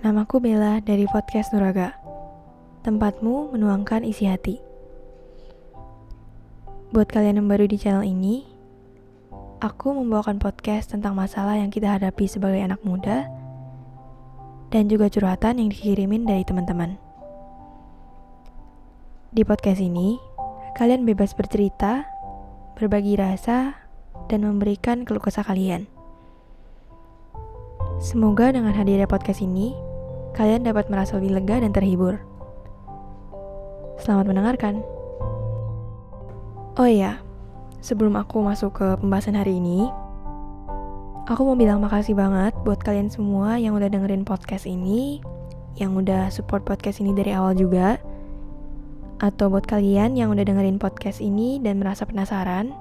Namaku Bella dari podcast Nuraga. Tempatmu menuangkan isi hati. Buat kalian yang baru di channel ini, aku membawakan podcast tentang masalah yang kita hadapi sebagai anak muda dan juga curhatan yang dikirimin dari teman-teman. Di podcast ini, kalian bebas bercerita, berbagi rasa, dan memberikan keluh kesah kalian. Semoga dengan hadirnya podcast ini, kalian dapat merasa lebih lega dan terhibur. Selamat mendengarkan. Oh iya, sebelum aku masuk ke pembahasan hari ini, aku mau bilang makasih banget buat kalian semua yang udah dengerin podcast ini, yang udah support podcast ini dari awal juga, atau buat kalian yang udah dengerin podcast ini dan merasa penasaran.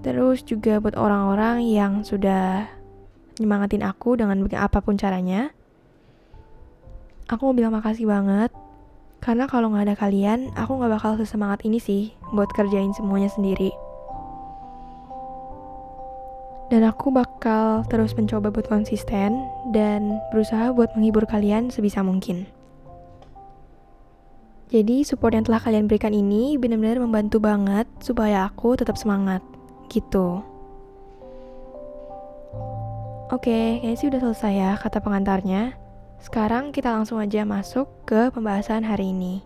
Terus juga buat orang-orang yang sudah nyemangatin aku dengan apa pun caranya. Aku mau bilang makasih banget, karena kalau nggak ada kalian, aku nggak bakal sesemangat ini sih buat kerjain semuanya sendiri. Dan aku bakal terus mencoba buat konsisten dan berusaha buat menghibur kalian sebisa mungkin. Jadi support yang telah kalian berikan ini benar-benar membantu banget supaya aku tetap semangat, gitu. Oke, kayaknya sih udah selesai ya kata pengantarnya. Sekarang kita langsung aja masuk ke pembahasan hari ini.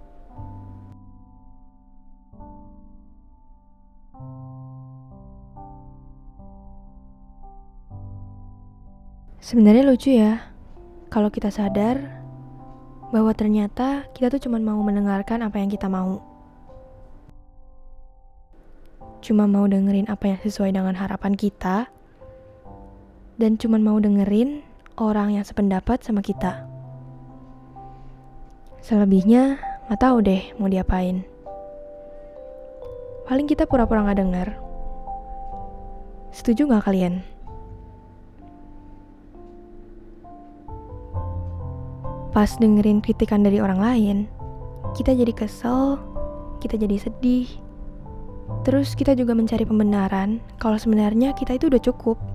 Sebenarnya lucu ya, kalau kita sadar bahwa ternyata kita tuh cuma mau mendengarkan apa yang kita mau. Cuma mau dengerin apa yang sesuai dengan harapan kita, dan cuma mau dengerin orang yang sependapat sama kita. Selebihnya, nggak tahu deh mau diapain. Paling kita pura-pura nggak dengar. Setuju nggak kalian? Pas dengerin kritikan dari orang lain, kita jadi kesel, kita jadi sedih. Terus kita juga mencari pembenaran kalau sebenarnya kita itu udah cukup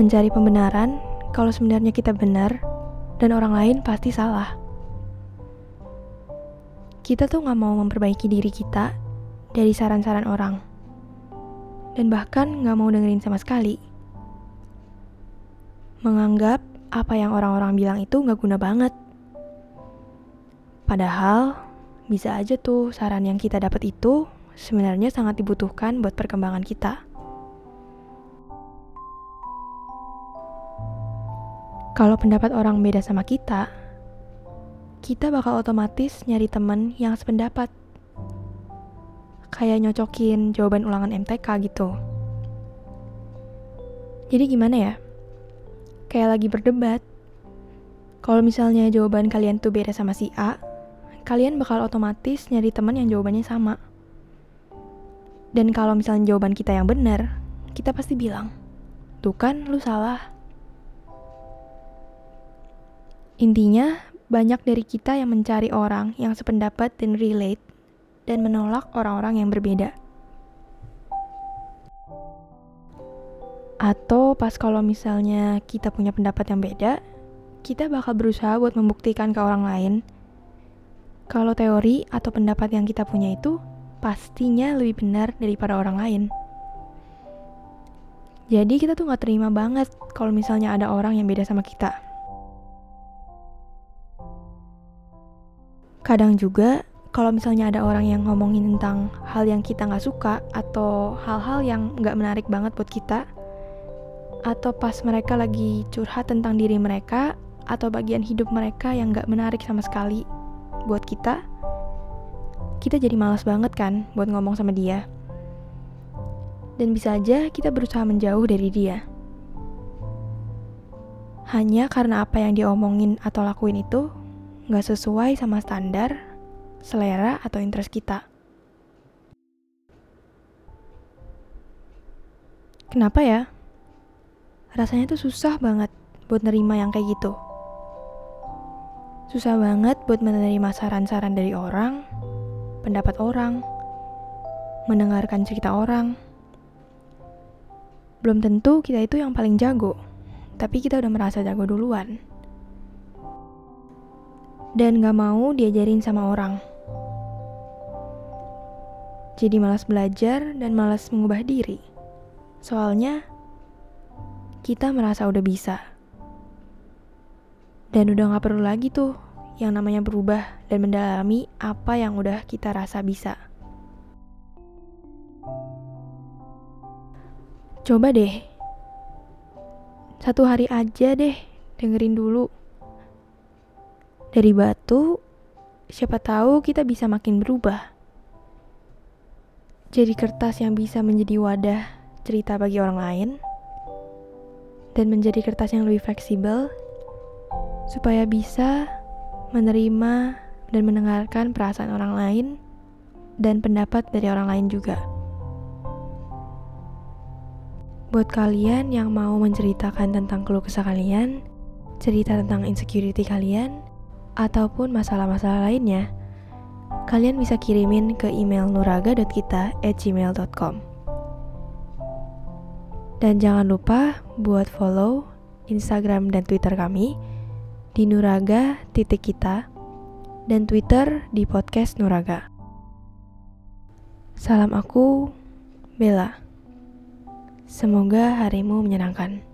mencari pembenaran kalau sebenarnya kita benar dan orang lain pasti salah. Kita tuh gak mau memperbaiki diri kita dari saran-saran orang. Dan bahkan gak mau dengerin sama sekali. Menganggap apa yang orang-orang bilang itu gak guna banget. Padahal, bisa aja tuh saran yang kita dapat itu sebenarnya sangat dibutuhkan buat perkembangan kita. Kalau pendapat orang beda sama kita, kita bakal otomatis nyari temen yang sependapat. Kayak nyocokin jawaban ulangan MTK gitu. Jadi gimana ya? Kayak lagi berdebat. Kalau misalnya jawaban kalian tuh beda sama si A, kalian bakal otomatis nyari temen yang jawabannya sama. Dan kalau misalnya jawaban kita yang benar, kita pasti bilang, tuh kan lu salah. Intinya, banyak dari kita yang mencari orang yang sependapat dan relate, dan menolak orang-orang yang berbeda. Atau pas kalau misalnya kita punya pendapat yang beda, kita bakal berusaha buat membuktikan ke orang lain kalau teori atau pendapat yang kita punya itu pastinya lebih benar daripada orang lain. Jadi kita tuh gak terima banget kalau misalnya ada orang yang beda sama kita. Kadang juga kalau misalnya ada orang yang ngomongin tentang hal yang kita nggak suka atau hal-hal yang nggak menarik banget buat kita, atau pas mereka lagi curhat tentang diri mereka atau bagian hidup mereka yang nggak menarik sama sekali buat kita, kita jadi malas banget kan buat ngomong sama dia. Dan bisa aja kita berusaha menjauh dari dia. Hanya karena apa yang diomongin atau lakuin itu nggak sesuai sama standar, selera, atau interest kita. Kenapa ya? Rasanya tuh susah banget buat nerima yang kayak gitu. Susah banget buat menerima saran-saran dari orang, pendapat orang, mendengarkan cerita orang. Belum tentu kita itu yang paling jago, tapi kita udah merasa jago duluan. Dan gak mau diajarin sama orang. Jadi malas belajar dan malas mengubah diri. Soalnya kita merasa udah bisa. Dan udah gak perlu lagi tuh yang namanya berubah dan mendalami apa yang udah kita rasa bisa. Coba deh, satu hari aja deh dengerin dulu. Dari batu, siapa tahu kita bisa makin berubah. Jadi kertas yang bisa menjadi wadah cerita bagi orang lain dan menjadi kertas yang lebih fleksibel supaya bisa menerima dan mendengarkan perasaan orang lain dan pendapat dari orang lain juga. Buat kalian yang mau menceritakan tentang keluh kesah kalian, cerita tentang insecurity kalian, ataupun masalah-masalah lainnya, kalian bisa kirimin ke email nuraga.kita@gmail.com. Dan jangan lupa buat follow Instagram dan Twitter kami di Nuraga titik kita dan Twitter di podcast Nuraga. Salam aku, Bella. Semoga harimu menyenangkan.